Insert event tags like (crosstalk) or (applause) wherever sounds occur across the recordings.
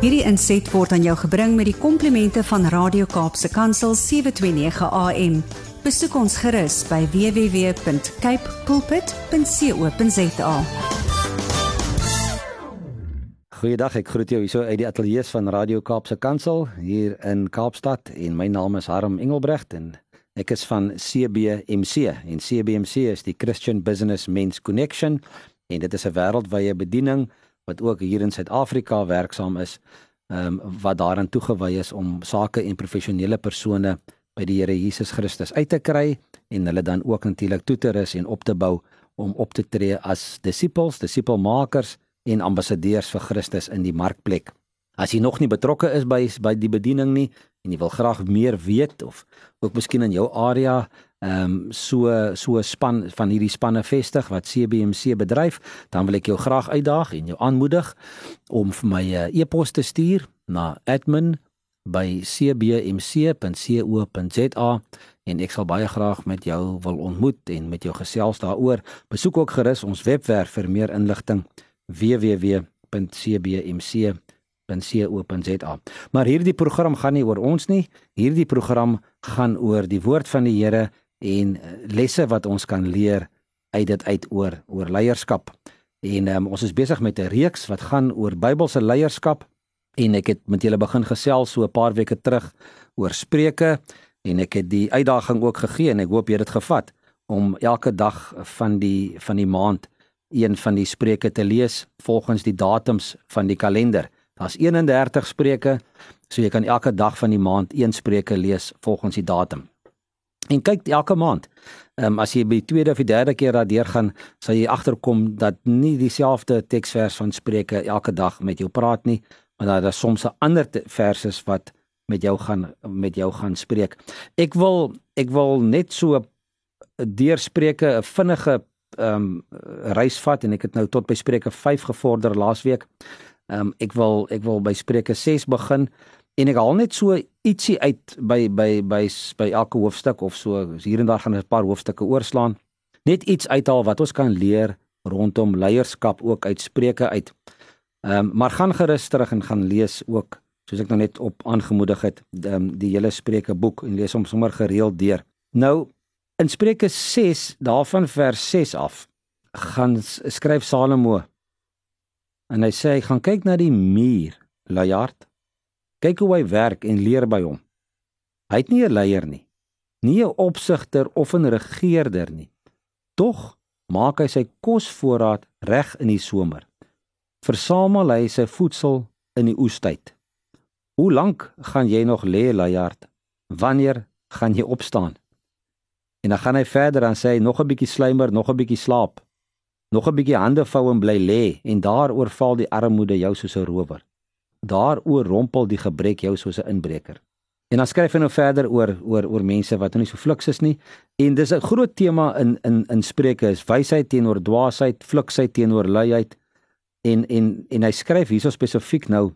Hierdie inset word aan jou gebring met die komplimente van Radio Kaapse Kansel 729 AM. Besoek ons gerus by www.cape pulpit.co.za. Goeiedag, ek groet jou hierso uit die ateljee van Radio Kaapse Kansel hier in Kaapstad en my naam is Harm Engelbrecht en ek is van CBMC en CBMC is die Christian Business Men's Connection en dit is 'n wêreldwye bediening wat ook hier in Suid-Afrika werksaam is, ehm um, wat daaraan toegewy is om sake en professionele persone by die Here Jesus Christus uit te kry en hulle dan ook natuurlik toe te rus en op te bou om op te tree as disippels, disipelmakers en ambassadeurs vir Christus in die markplek. As jy nog nie betrokke is by by die bediening nie en jy wil graag meer weet of ook miskien in jou area ehm um, so so span van hierdie spanne vestig wat CBMC bedryf, dan wil ek jou graag uitdaag en jou aanmoedig om vir my 'n uh, e-pos te stuur na admin@cbmc.co.za en ek sal baie graag met jou wil ontmoet en met jou gesels daaroor. Besoek ook gerus ons webwerf vir meer inligting www.cbmc.co.za. Maar hierdie program gaan nie oor ons nie. Hierdie program gaan oor die woord van die Here en eh, lesse wat ons kan leer uit dit uit oor oor leierskap. En um, ons is besig met 'n reeks wat gaan oor Bybelse leierskap en ek het met julle begin gesels so 'n paar weke terug oor Spreuke en ek het die uitdaging ook gegee en ek hoop jy het dit gevat om elke dag van die van die maand een van die spreuke te lees volgens die datums van die kalender. Daar's 31 spreuke, so jy kan elke dag van die maand een spreuke lees volgens die datum. En kyk elke maand. Ehm um, as jy by die tweede of die derde keer daardeur gaan, sal jy agterkom dat nie dieselfde teksvers van Spreuke elke dag met jou praat nie, maar dat daar soms 'n ander vers is wat met jou gaan met jou gaan spreek. Ek wil ek wil net so deur Spreuke 'n vinnige ehm um, reis vat en ek het nou tot by Spreuke 5 gevorder laasweek. Ehm um, ek wil ek wil by Spreuke 6 begin en ek haal net so ietsie uit by by by by elke hoofstuk of so hier en daar gaan 'n paar hoofstukke oorslaan net iets uithaal wat ons kan leer rondom leierskap ook uit spreuke uit. Ehm um, maar gaan gerus terug en gaan lees ook soos ek nou net op aangemoedig het um, die hele spreuke boek en lees hom sommer gereeld deur. Nou in Spreuke 6 daarvan vers 6 af gaan skryf Salomo en hy sê hy gaan kyk na die muur Layard Kyk hoe hy werk en leer by hom. Hy het nie 'n leier nie, nie 'n opsigter of 'n regerder nie. Tog maak hy sy kosvoorraad reg in die somer. Versamel hy sy voedsel in die oestyd. Hoe lank gaan jy nog lê, Layard? Wanneer gaan jy opstaan? En dan gaan hy verder en sê nog 'n bietjie slymer, nog 'n bietjie slaap. Nog 'n bietjie hande vou en bly lê en daaroor val die armoede jou soos 'n rower daaroor rompel die gebrek jou soos 'n inbreker. En dan skryf hy nou verder oor oor oor mense wat nou nie so fliks is nie. En dis 'n groot tema in in in Spreuke is wysheid teenoor dwaasheid, fliksheid teenoor luiheid. En en en hy skryf hierso spesifiek nou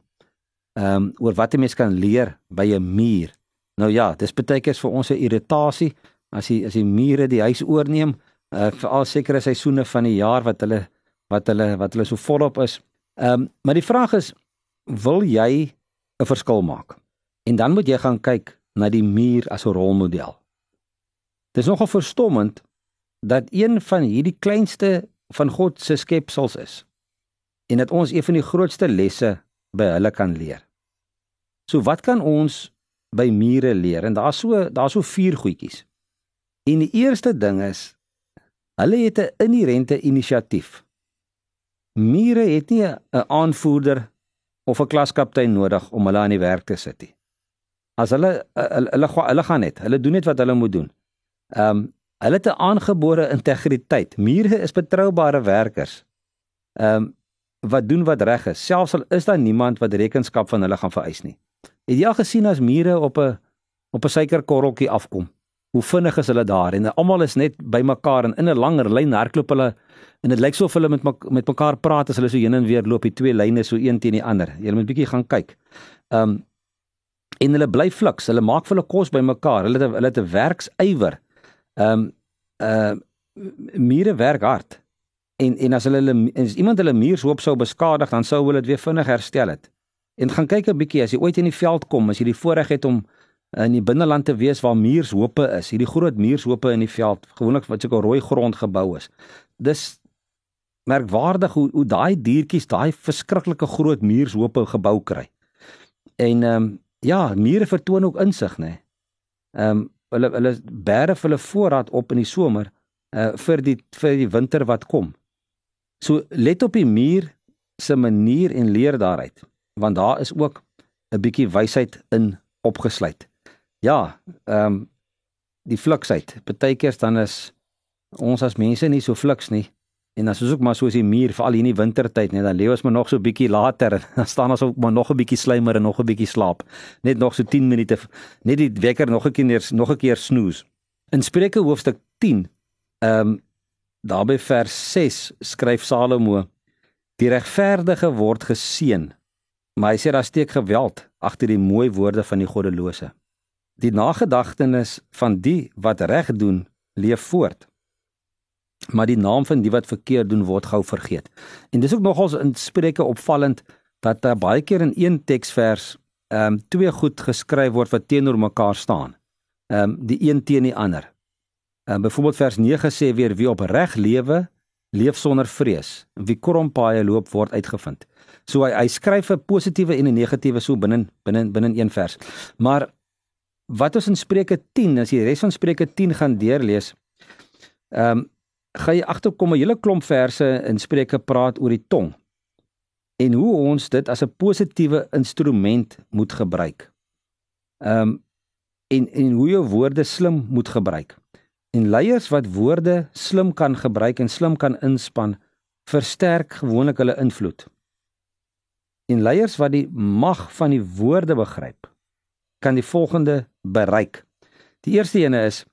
ehm um, oor wat 'n mens kan leer by 'n muur. Nou ja, dis baie keer vir ons 'n irritasie as die as die mure die huis oorneem, uh, veral sekere seisoene van die jaar wat hulle wat hulle wat hulle so volop is. Ehm um, maar die vraag is wil jy 'n verskil maak. En dan moet jy gaan kyk na die muur as 'n rolmodel. Dis nogal verstommend dat een van hierdie kleinste van God se skepsels is en dat ons een van die grootste lesse by hulle kan leer. So wat kan ons by mure leer? En daar's so daar's so vier goedjies. En die eerste ding is hulle het 'n inherente inisiatief. Mure het nie 'n aanvoerder of 'n klaskaptein nodig om hulle aan die werk te sit nie. As hulle hulle hulle, hulle gaan net, hulle doen net wat hulle moet doen. Ehm um, hulle het 'n aangebore integriteit. Mure is betroubare werkers. Ehm um, wat doen wat reg is, selfs al is daar niemand wat rekenskap van hulle gaan vereis nie. Het jy al gesien as mure op 'n op 'n suikerkorreltjie afkom? Hoe vinnig is hulle daar en almal is net bymekaar en in 'n langer lyn hardloop hulle en dit lyk so of hulle met met mekaar praat as hulle so heen en weer loop, die twee lyne so een teen die ander. Jy moet bietjie gaan kyk. Ehm um, en hulle bly fliks, hulle maak vir hulle kos bymekaar. Hulle het hulle het 'n werksywer. Ehm um, uh mure werk hard. En en as hulle as iemand hulle muur sou beskadig, dan sou hulle dit weer vinnig herstel het. En gaan kyk 'n bietjie as jy ooit in die veld kom, as jy die voorreg het om in die binneland te wees waar muurshope is, hierdie groot muurshope in die veld, gewoonlik wat 'n rooi grond gebou is. Dis merkwaardig hoe hoe daai diertjies daai verskriklike groot muurshope gebou kry. En ehm um, ja, mure vertoon ook insig, nê. Ehm um, hulle hulle bære hulle voorraad op in die somer uh vir die vir die winter wat kom. So let op die muur se manier en leer daaruit, want daar is ook 'n bietjie wysheid in opgesluit. Ja, ehm um, die fliksheid. Partykeers dan is ons as mense nie so fliks nie. En dan soos ook maar soos die muur veral hier in die wintertyd net dan lewe ons maar nog so bietjie later dan staan ons ook maar nog 'n bietjie slymer en nog 'n bietjie slaap. Net nog so 10 minute net die wekker nog 'n keer nog 'n keer snoes. In Spreuke hoofstuk 10 ehm um, daarby vers 6 skryf Salomo die regverdige word geseën maar hy sê daar steek geweld agter die mooi woorde van die goddelose. Die nagedagtenis van die wat reg doen leef voort maar die naam van die wat verkeerd doen word gou vergeet. En dis ook nogals in Spreuke opvallend dat daar baie keer in een teksvers ehm um, twee goed geskryf word wat teenoor mekaar staan. Ehm um, die een teen die ander. Ehm um, byvoorbeeld vers 9 sê weer wie op reg lewe, leef sonder vrees. Wie krom paaie loop word uitgevind. So hy hy skryf 'n positiewe en 'n negatiewe so binne binne binne een vers. Maar wat ons in Spreuke 10, as jy die res van Spreuke 10 gaan deurlees, ehm um, gaan jy agterkom 'n hele klomp verse in Spreuke praat oor die tong en hoe ons dit as 'n positiewe instrument moet gebruik. Ehm um, en en hoe jy woorde slim moet gebruik. En leiers wat woorde slim kan gebruik en slim kan inspan, versterk gewoonlik hulle invloed. En leiers wat die mag van die woorde begryp, kan die volgende bereik. Die eerste ene is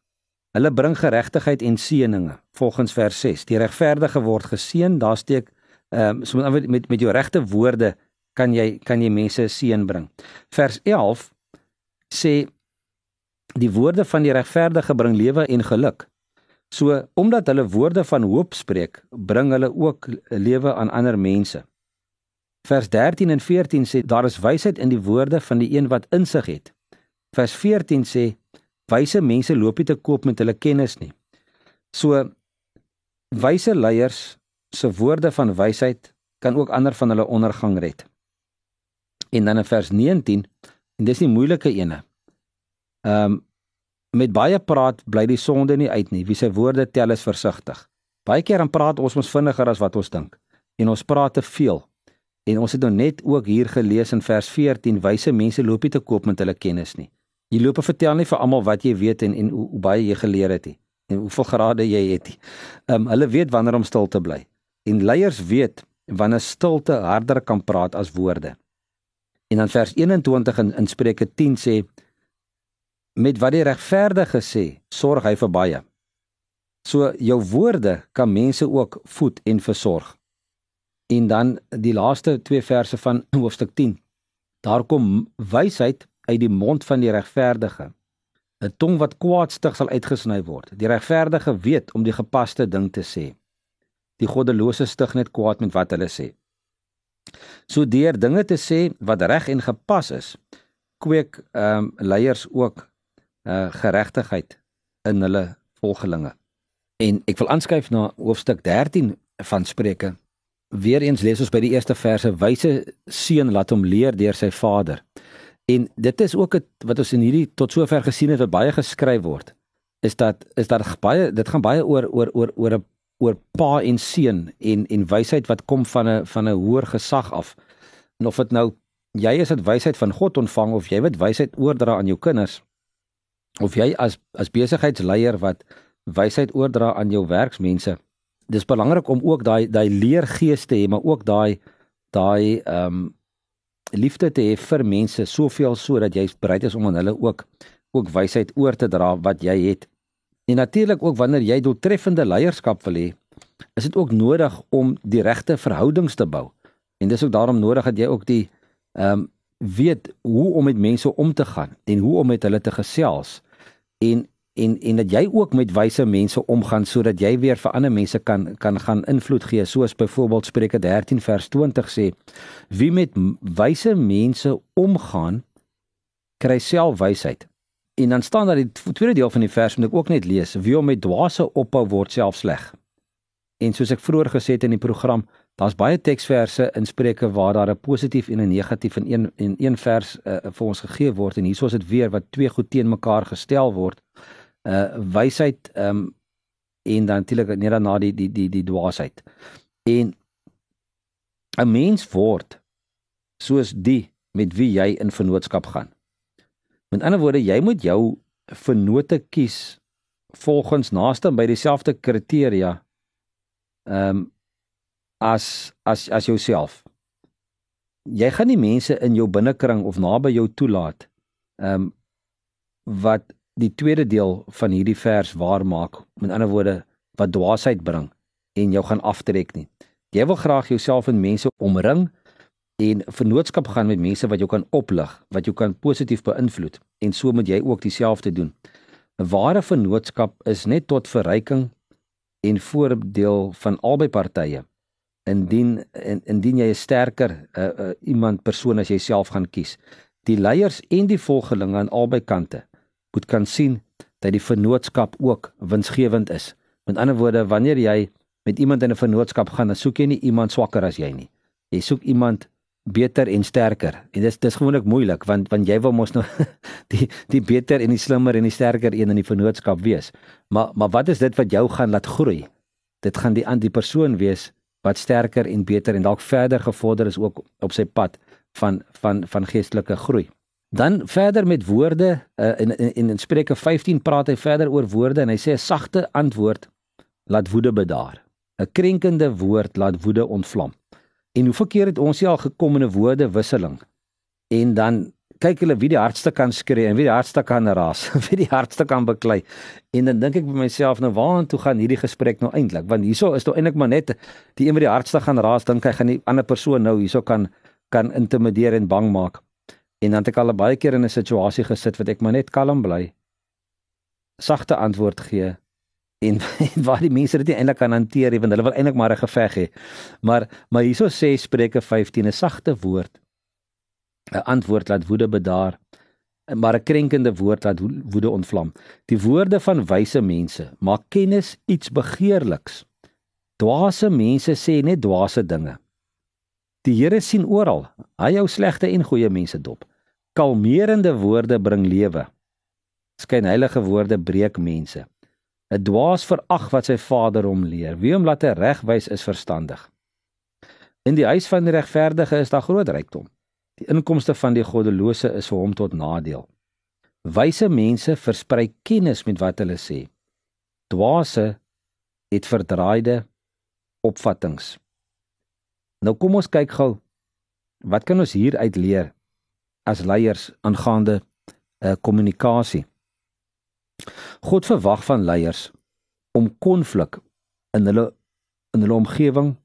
Hulle bring geregtigheid en seëninge volgens vers 6. Die regverdige word geseën, daar steek ehm um, so met met, met jou regte woorde kan jy kan jy mense seën bring. Vers 11 sê die woorde van die regverdige bring lewe en geluk. So omdat hulle woorde van hoop spreek, bring hulle ook lewe aan ander mense. Vers 13 en 14 sê daar is wysheid in die woorde van die een wat insig het. Vers 14 sê wyse mense loop nie te koop met hulle kennis nie. So wyse leiers se woorde van wysheid kan ook ander van hulle ondergang red. En dan in vers 19 en dis die moeilike ene. Ehm um, met baie praat bly die sonde nie uit nie. Wie sy woorde tel is versigtig. Baie keer dan praat ons mos vinniger as wat ons dink en ons praat te veel. En ons het nou net ook hier gelees in vers 14 wyse mense loop nie te koop met hulle kennis nie. Jy loop en vertel nie vir almal wat jy weet en en hoe, hoe baie jy geleer het nie en hoeveel grade jy het nie. Ehm um, hulle weet wanneer om stil te bly. En leiers weet wanneer stilte harder kan praat as woorde. En dan vers 21 in, in Spreuke 10 sê met wat die regverdige sê, sorg hy vir baie. So jou woorde kan mense ook voed en versorg. En dan die laaste twee verse van (clears throat) hoofstuk 10. Daar kom wysheid uit die mond van die regverdige. 'n Tong wat kwaadstig sal uitgesny word. Die regverdige weet om die gepaste ding te sê. Die goddelose stig net kwaad met wat hulle sê. So deur dinge te sê wat reg en gepas is, kweek ehm um, leiers ook uh geregtigheid in hulle volgelinge. En ek wil aanskuif na hoofstuk 13 van Spreuke. Weereens lees ons by die eerste verse: Wyse seun laat hom leer deur sy vader. En dit is ook het, wat ons in hierdie tot sover gesien het wat baie geskryf word. Is dat is dat baie dit gaan baie oor oor oor oor 'n oor pa en seun en en wysheid wat kom van 'n van 'n hoër gesag af. En of dit nou jy is dit wysheid van God ontvang of jy wat wysheid oordra aan jou kinders of jy as as besigheidsleier wat wysheid oordra aan jou werksmense. Dis belangrik om ook daai daai leergees te hê, maar ook daai daai ehm um, liefde te hê vir mense soveel sodat jy bereid is om aan hulle ook ook wysheid oor te dra wat jy het. En natuurlik ook wanneer jy doeltreffende leierskap wil hê, is dit ook nodig om die regte verhoudings te bou. En dis ook daarom nodig dat jy ook die ehm um, weet hoe om met mense om te gaan en hoe om met hulle te gesels. En en en dat jy ook met wyse mense omgaan sodat jy weer vir ander mense kan kan gaan invloed gee. Soos byvoorbeeld Spreuke 13 vers 20 sê wie met wyse mense omgaan kry self wysheid. En dan staan daar die tweede deel van die vers moet ek ook net lees wie om met dwaase ophou word self sleg. En soos ek vroeër gesê het in die program daar's baie teksverse in Spreuke waar daar 'n positief en 'n negatief in een in een vers uh, vir ons gegee word. En hierso is dit weer wat twee goed teen mekaar gestel word uh wysheid um en dan natuurlik net daarna die die die die dwaasheid. En 'n mens word soos die met wie jy in vennootskap gaan. Met ander woorde, jy moet jou vennote kies volgens naaste by dieselfde kriteria um as as as jouself. Jy gaan nie mense in jou binnekring of naby jou toelaat um wat die tweede deel van hierdie vers waar maak. Met ander woorde, wat dwaasheid bring en jou gaan aftrek nie. Jy wil graag jouself in mense omring en vennootskap gaan met mense wat jou kan oplig, wat jou kan positief beïnvloed en so moet jy ook dieselfde doen. 'n Ware vennootskap is net tot verryking en voordeel van albei partye. Indien in, indien jy 'n sterker uh, uh, iemand persoon as jouself gaan kies. Die leiers en die volgelinge aan albei kante moet kan sien dat die vennootskap ook winsgewend is. Met ander woorde, wanneer jy met iemand in 'n vennootskap gaan, dan soek jy nie iemand swakker as jy nie. Jy soek iemand beter en sterker. En dis dis gewoonlik moeilik want want jy wil mos nou (laughs) die die beter en die slimmer en die sterker een in die vennootskap wees. Maar maar wat is dit wat jou gaan laat groei? Dit gaan die aan die persoon wees wat sterker en beter en dalk verder gevorder is ook op sy pad van van van geestelike groei. Dan verder met woorde uh, in, in in in Spreuke 15 praat hy verder oor woorde en hy sê 'n sagte antwoord laat woede bedaar. 'n Krenkende woord laat woede ontvlam. En hoe verkeer het ons al gekom in 'n woordewisseling? En dan kyk hulle wie die hardste kan skree en wie die hardste kan raas, (laughs) wie die hardste kan beklei. En dan dink ek by myself nou waartoe gaan hierdie gesprek nou eintlik? Want hierso is dit eintlik maar net die een wat die hardste gaan raas, dink hy gaan die ander persoon nou hierso kan kan intimideer en bang maak. En dan het ek al baie keer in 'n situasie gesit wat ek maar net kalm bly. Sagte antwoord gee en, (laughs) en waar die mense dit nie eintlik kan hanteer nie want hulle wil eintlik maar 'n geveg hê. Maar maar hieso sê Spreuke 15 'n sagte woord 'n antwoord laat woede bedaar maar 'n krenkende woord laat woede ontvlam. Die woorde van wyse mense maak kennis iets begeerliks. Dwaase mense sê net dwaase dinge. Die Here sien oral. Hy hou slegte en goeie mense dop. Kalmerende woorde bring lewe. Skynheilige woorde breek mense. 'n Dwaas verag wat sy vader hom leer. Wie hom laat regwys is verstandig. In die huis van die regverdige is daar groot rykdom. Die inkomste van die goddelose is vir hom tot nadeel. Wyse mense versprei kennis met wat hulle sê. Dwaase het verdraaide opvattinge. Nou kom ons kyk gou. Wat kan ons hier uit leer as leiers aangaande 'n uh, kommunikasie. God verwag van leiers om konflik in hulle in hulle omgewing,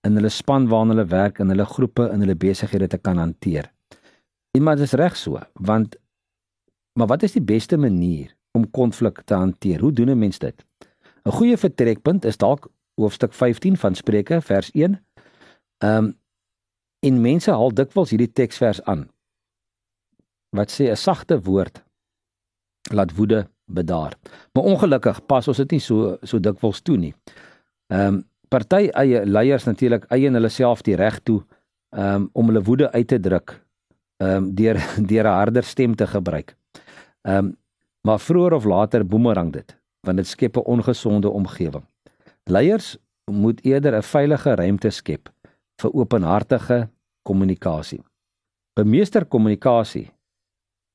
in hulle span waarna hulle werk, in hulle groepe, in hulle besighede te kan hanteer. Iemand is reg so, want maar wat is die beste manier om konflik te hanteer? Hoe doen 'n mens dit? 'n Goeie vertrekpunt is dalk hoofstuk 15 van Spreuke vers 1. Ehm um, en mense haal dikwels hierdie teksvers aan wat sê 'n sagte woord laat woede bedaar. Maar ongelukkig pas ons dit nie so so dikwels toe nie. Ehm um, party eie leiers natuurlik eien hulle self die reg toe um, om hulle woede uit te druk ehm um, deur (laughs) deur 'n harder stem te gebruik. Ehm um, maar vroeër of later boemerang dit want dit skep 'n ongesonde omgewing. Leiers moet eerder 'n veilige ruimte skep vir openhartige kommunikasie. Bemeester kommunikasie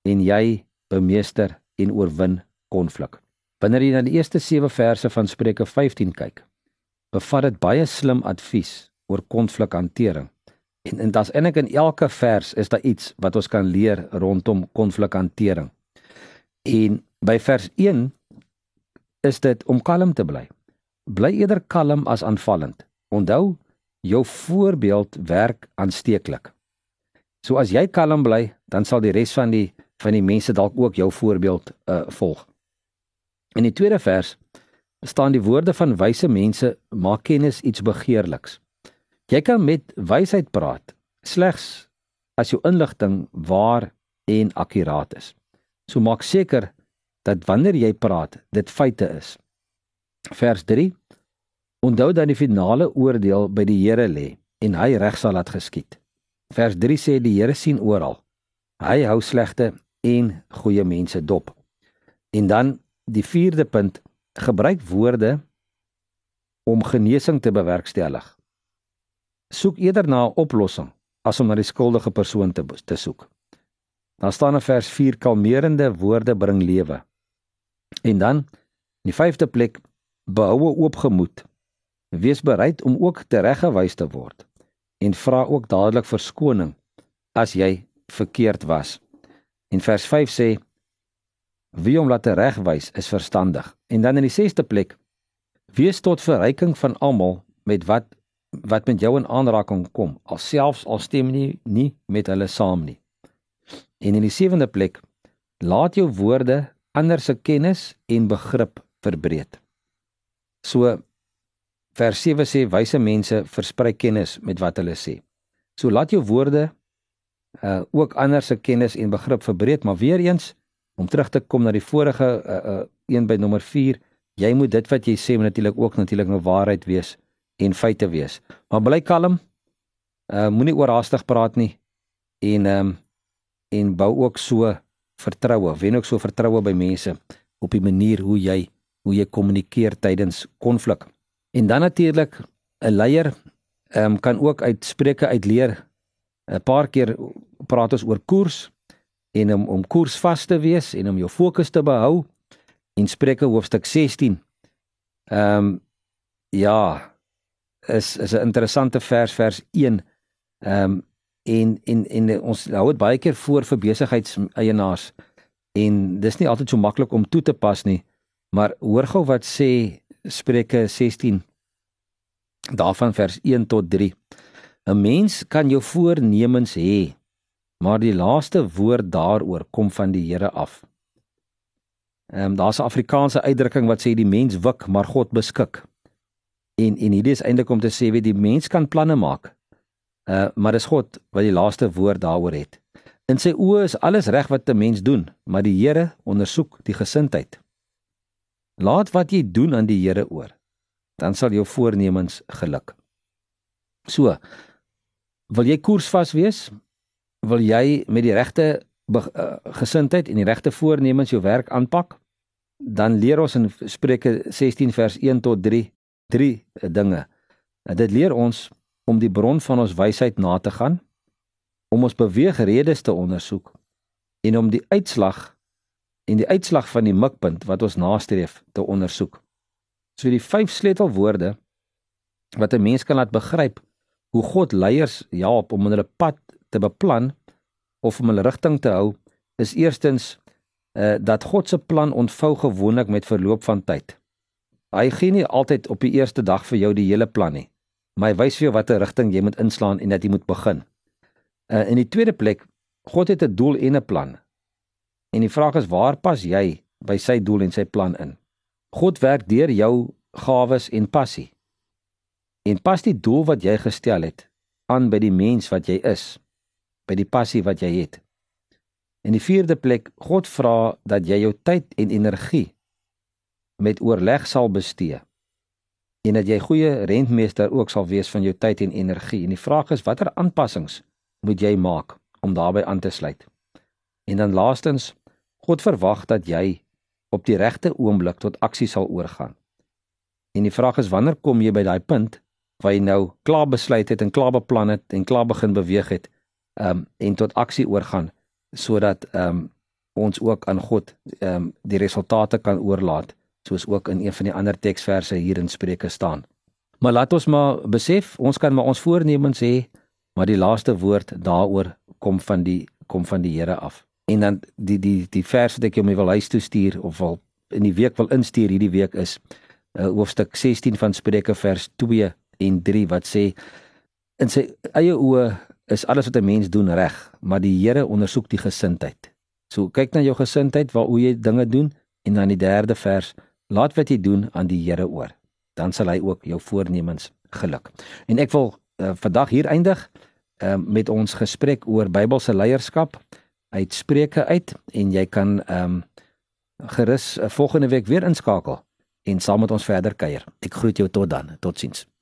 en jy bemeester en oorwin konflik. Wanneer jy na die eerste 7 verse van Spreuke 15 kyk, bevat dit baie slim advies oor konflikhantering. En en daar's eintlik in elke vers is daar iets wat ons kan leer rondom konflikhantering. En by vers 1 is dit om kalm te bly. Bly eerder kalm as aanvallend. Onthou, jou voorbeeld werk aansteeklik. So as jy kalm bly, dan sal die res van die van die mense dalk ook jou voorbeeld uh volg. In die tweede vers staan die woorde van wyse mense maak kennis iets begeerliks. Jy kan met wysheid praat slegs as jou inligting waar en akkuraat is. So maak seker dat wanneer jy praat, dit feite is. Vers 3 Onthou dat die finale oordeel by die Here lê en hy reg sal laat geskied. Vers 3 sê die Here sien oral. Hy hou slegte en goeie mense dop. En dan die vierde punt, gebruik woorde om genesing te bewerkstellig. Soek eerder na 'n oplossing as om na die skuldige persoon te te soek. Dan staan in vers 4 kalmerende woorde bring lewe. En dan in die vyfde plek behoue oop gemoed Wees bereid om ook tereggewys te word en vra ook dadelik verskoning as jy verkeerd was. En vers 5 sê wie om laat regwys is verstandig. En dan in die 6ste plek wees tot verryking van almal met wat wat met jou in aanraking kom, alselfs al stem nie nie met hulle saam nie. En in die 7de plek laat jou woorde ander se kennis en begrip verbreek. So Vers 7 sê wyse mense versprei kennis met wat hulle sê. So laat jou woorde uh ook ander se kennis en begrip verbreek, maar weer eens om terug te kom na die vorige uh, uh een by nommer 4, jy moet dit wat jy sê natuurlik ook natuurlik nou waarheid wees en feite wees. Maar bly kalm. Uh moenie oorhaastig praat nie en ehm um, en bou ook so vertroue, wen ook so vertroue by mense op die manier hoe jy hoe jy kommunikeer tydens konflik. En dan natuurlik 'n leier ehm um, kan ook uit spreuke uit leer. 'n Paar keer praat ons oor koers en om om koers vas te wees en om jou fokus te behou. In Spreuke hoofstuk 16. Ehm um, ja, is is 'n interessante vers vers 1. Ehm um, en en en ons hou dit baie keer voor vir besigheidseienaars en dis nie altyd so maklik om toe te pas nie. Maar hoor gou wat sê Spreuke 16 daarvan vers 1 tot 3. 'n Mens kan jou voornemens hê, maar die laaste woord daaroor kom van die Here af. Ehm um, daar's 'n Afrikaanse uitdrukking wat sê die mens wik, maar God beskik. En en hierdie is eintlik om te sê wie die mens kan planne maak. Uh maar dis God wat die laaste woord daaroor het. In sy oë is alles reg wat 'n mens doen, maar die Here ondersoek die gesindheid. Laat wat jy doen aan die Here oor. Dan sal jou voornemens geluk. So. Wil jy koersvas wees? Wil jy met die regte uh, gesindheid en die regte voornemens jou werk aanpak? Dan leer ons in Spreuke 16 vers 1 tot 3 drie dinge. Nou, dit leer ons om die bron van ons wysheid na te gaan, om ons beweegredes te ondersoek en om die uitslag en die uitslag van die mikpunt wat ons nastreef te ondersoek. So die vyf sleutelwoorde wat 'n mens kan laat begryp hoe God leiers help om hulle pad te beplan of om hulle rigting te hou, is eerstens uh dat God se plan ontvou gewoonlik met verloop van tyd. Hy gee nie altyd op die eerste dag vir jou die hele plan nie, maar hy wys vir jou watter rigting jy moet inslaan en dat jy moet begin. Uh in die tweede plek, God het 'n doel en 'n plan. En die vraag is waar pas jy by sy doel en sy plan in? God werk deur jou gawes en passie. En pas die doel wat jy gestel het aan by die mens wat jy is, by die passie wat jy het. In die vierde plek, God vra dat jy jou tyd en energie met oorleg sal bestee. En dat jy goeie rentmeester ook sal wees van jou tyd en energie. En die vraag is watter aanpassings moet jy maak om daarbey aan te sluit? En dan laastens, God verwag dat jy op die regte oomblik tot aksie sal oorgaan. En die vraag is wanneer kom jy by daai punt waar jy nou klaar besluit het en klaar beplan het en klaar begin beweeg het, um, en tot aksie oorgaan sodat um, ons ook aan God um, die resultate kan oorlaat, soos ook in een van die ander teksverse hier in Spreuke staan. Maar laat ons maar besef, ons kan maar ons voornemens hê, maar die laaste woord daaroor kom van die kom van die Here af en dan die die die vers wat ek jou mee wil huis toe stuur of wil in die week wil instuur hierdie week is uh, hoofstuk 16 van Spreuke vers 2 en 3 wat sê in sy eie oë is alles wat 'n mens doen reg maar die Here ondersoek die gesindheid. So kyk na jou gesindheid waar hoe jy dinge doen En dan die derde vers: Laat wat jy doen aan die Here oor. Dan sal hy ook jou voornemens geluk. En ek wil uh, vandag hier eindig uh, met ons gesprek oor Bybelse leierskap uit Spreuke uit en jy kan ehm um, gerus uh, volgende week weer inskakel en saam met ons verder kuier. Ek groet jou tot dan. Totsiens.